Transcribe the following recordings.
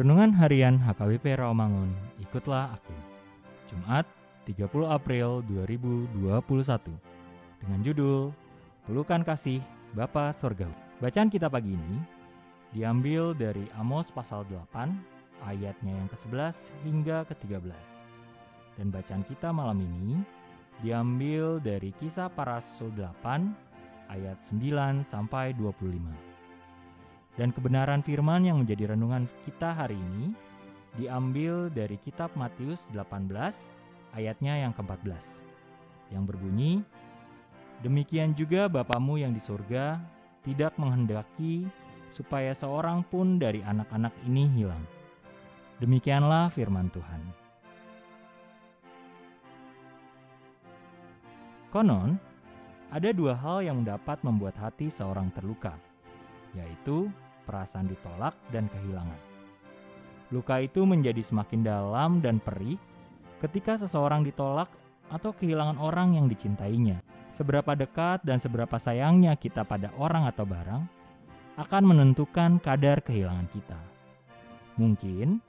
Renungan Harian HKBP Rawamangun, ikutlah aku. Jumat, 30 April 2021. Dengan judul Pelukan Kasih Bapa Sorgawi. Bacaan kita pagi ini diambil dari Amos pasal 8 ayatnya yang ke-11 hingga ke-13. Dan bacaan kita malam ini diambil dari Kisah Para Rasul 8 ayat 9 sampai 25. Dan kebenaran firman yang menjadi renungan kita hari ini diambil dari kitab Matius 18 ayatnya yang ke-14 yang berbunyi Demikian juga Bapamu yang di surga tidak menghendaki supaya seorang pun dari anak-anak ini hilang. Demikianlah firman Tuhan. Konon, ada dua hal yang dapat membuat hati seorang terluka, yaitu perasaan ditolak dan kehilangan. Luka itu menjadi semakin dalam dan perih ketika seseorang ditolak atau kehilangan orang yang dicintainya. Seberapa dekat dan seberapa sayangnya kita pada orang atau barang akan menentukan kadar kehilangan kita. Mungkin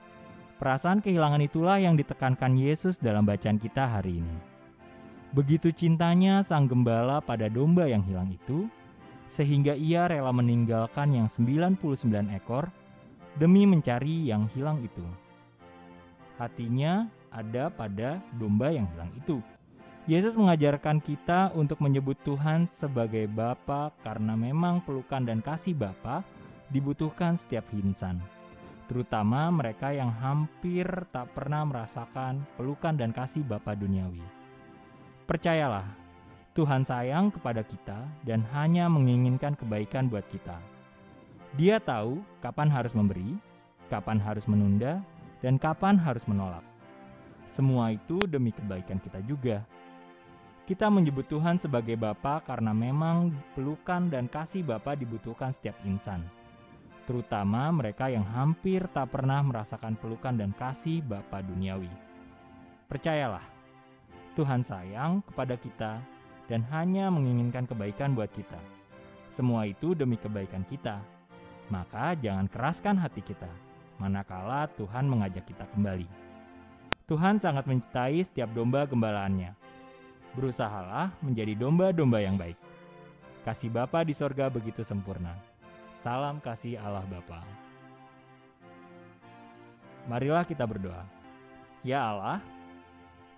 perasaan kehilangan itulah yang ditekankan Yesus dalam bacaan kita hari ini. Begitu cintanya sang gembala pada domba yang hilang itu, sehingga ia rela meninggalkan yang 99 ekor demi mencari yang hilang itu. Hatinya ada pada domba yang hilang itu. Yesus mengajarkan kita untuk menyebut Tuhan sebagai Bapa karena memang pelukan dan kasih Bapa dibutuhkan setiap insan, terutama mereka yang hampir tak pernah merasakan pelukan dan kasih Bapa duniawi. Percayalah, Tuhan sayang kepada kita dan hanya menginginkan kebaikan buat kita. Dia tahu kapan harus memberi, kapan harus menunda, dan kapan harus menolak. Semua itu demi kebaikan kita juga. Kita menyebut Tuhan sebagai Bapa karena memang pelukan dan kasih Bapa dibutuhkan setiap insan, terutama mereka yang hampir tak pernah merasakan pelukan dan kasih Bapa duniawi. Percayalah, Tuhan sayang kepada kita dan hanya menginginkan kebaikan buat kita. Semua itu demi kebaikan kita. Maka jangan keraskan hati kita, manakala Tuhan mengajak kita kembali. Tuhan sangat mencintai setiap domba gembalaannya. Berusahalah menjadi domba-domba yang baik. Kasih Bapa di sorga begitu sempurna. Salam kasih Allah Bapa. Marilah kita berdoa. Ya Allah,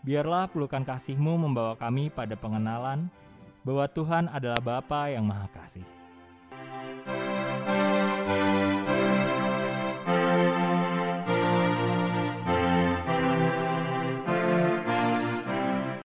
Biarlah pelukan kasih-Mu membawa kami pada pengenalan bahwa Tuhan adalah Bapa yang Maha Kasih.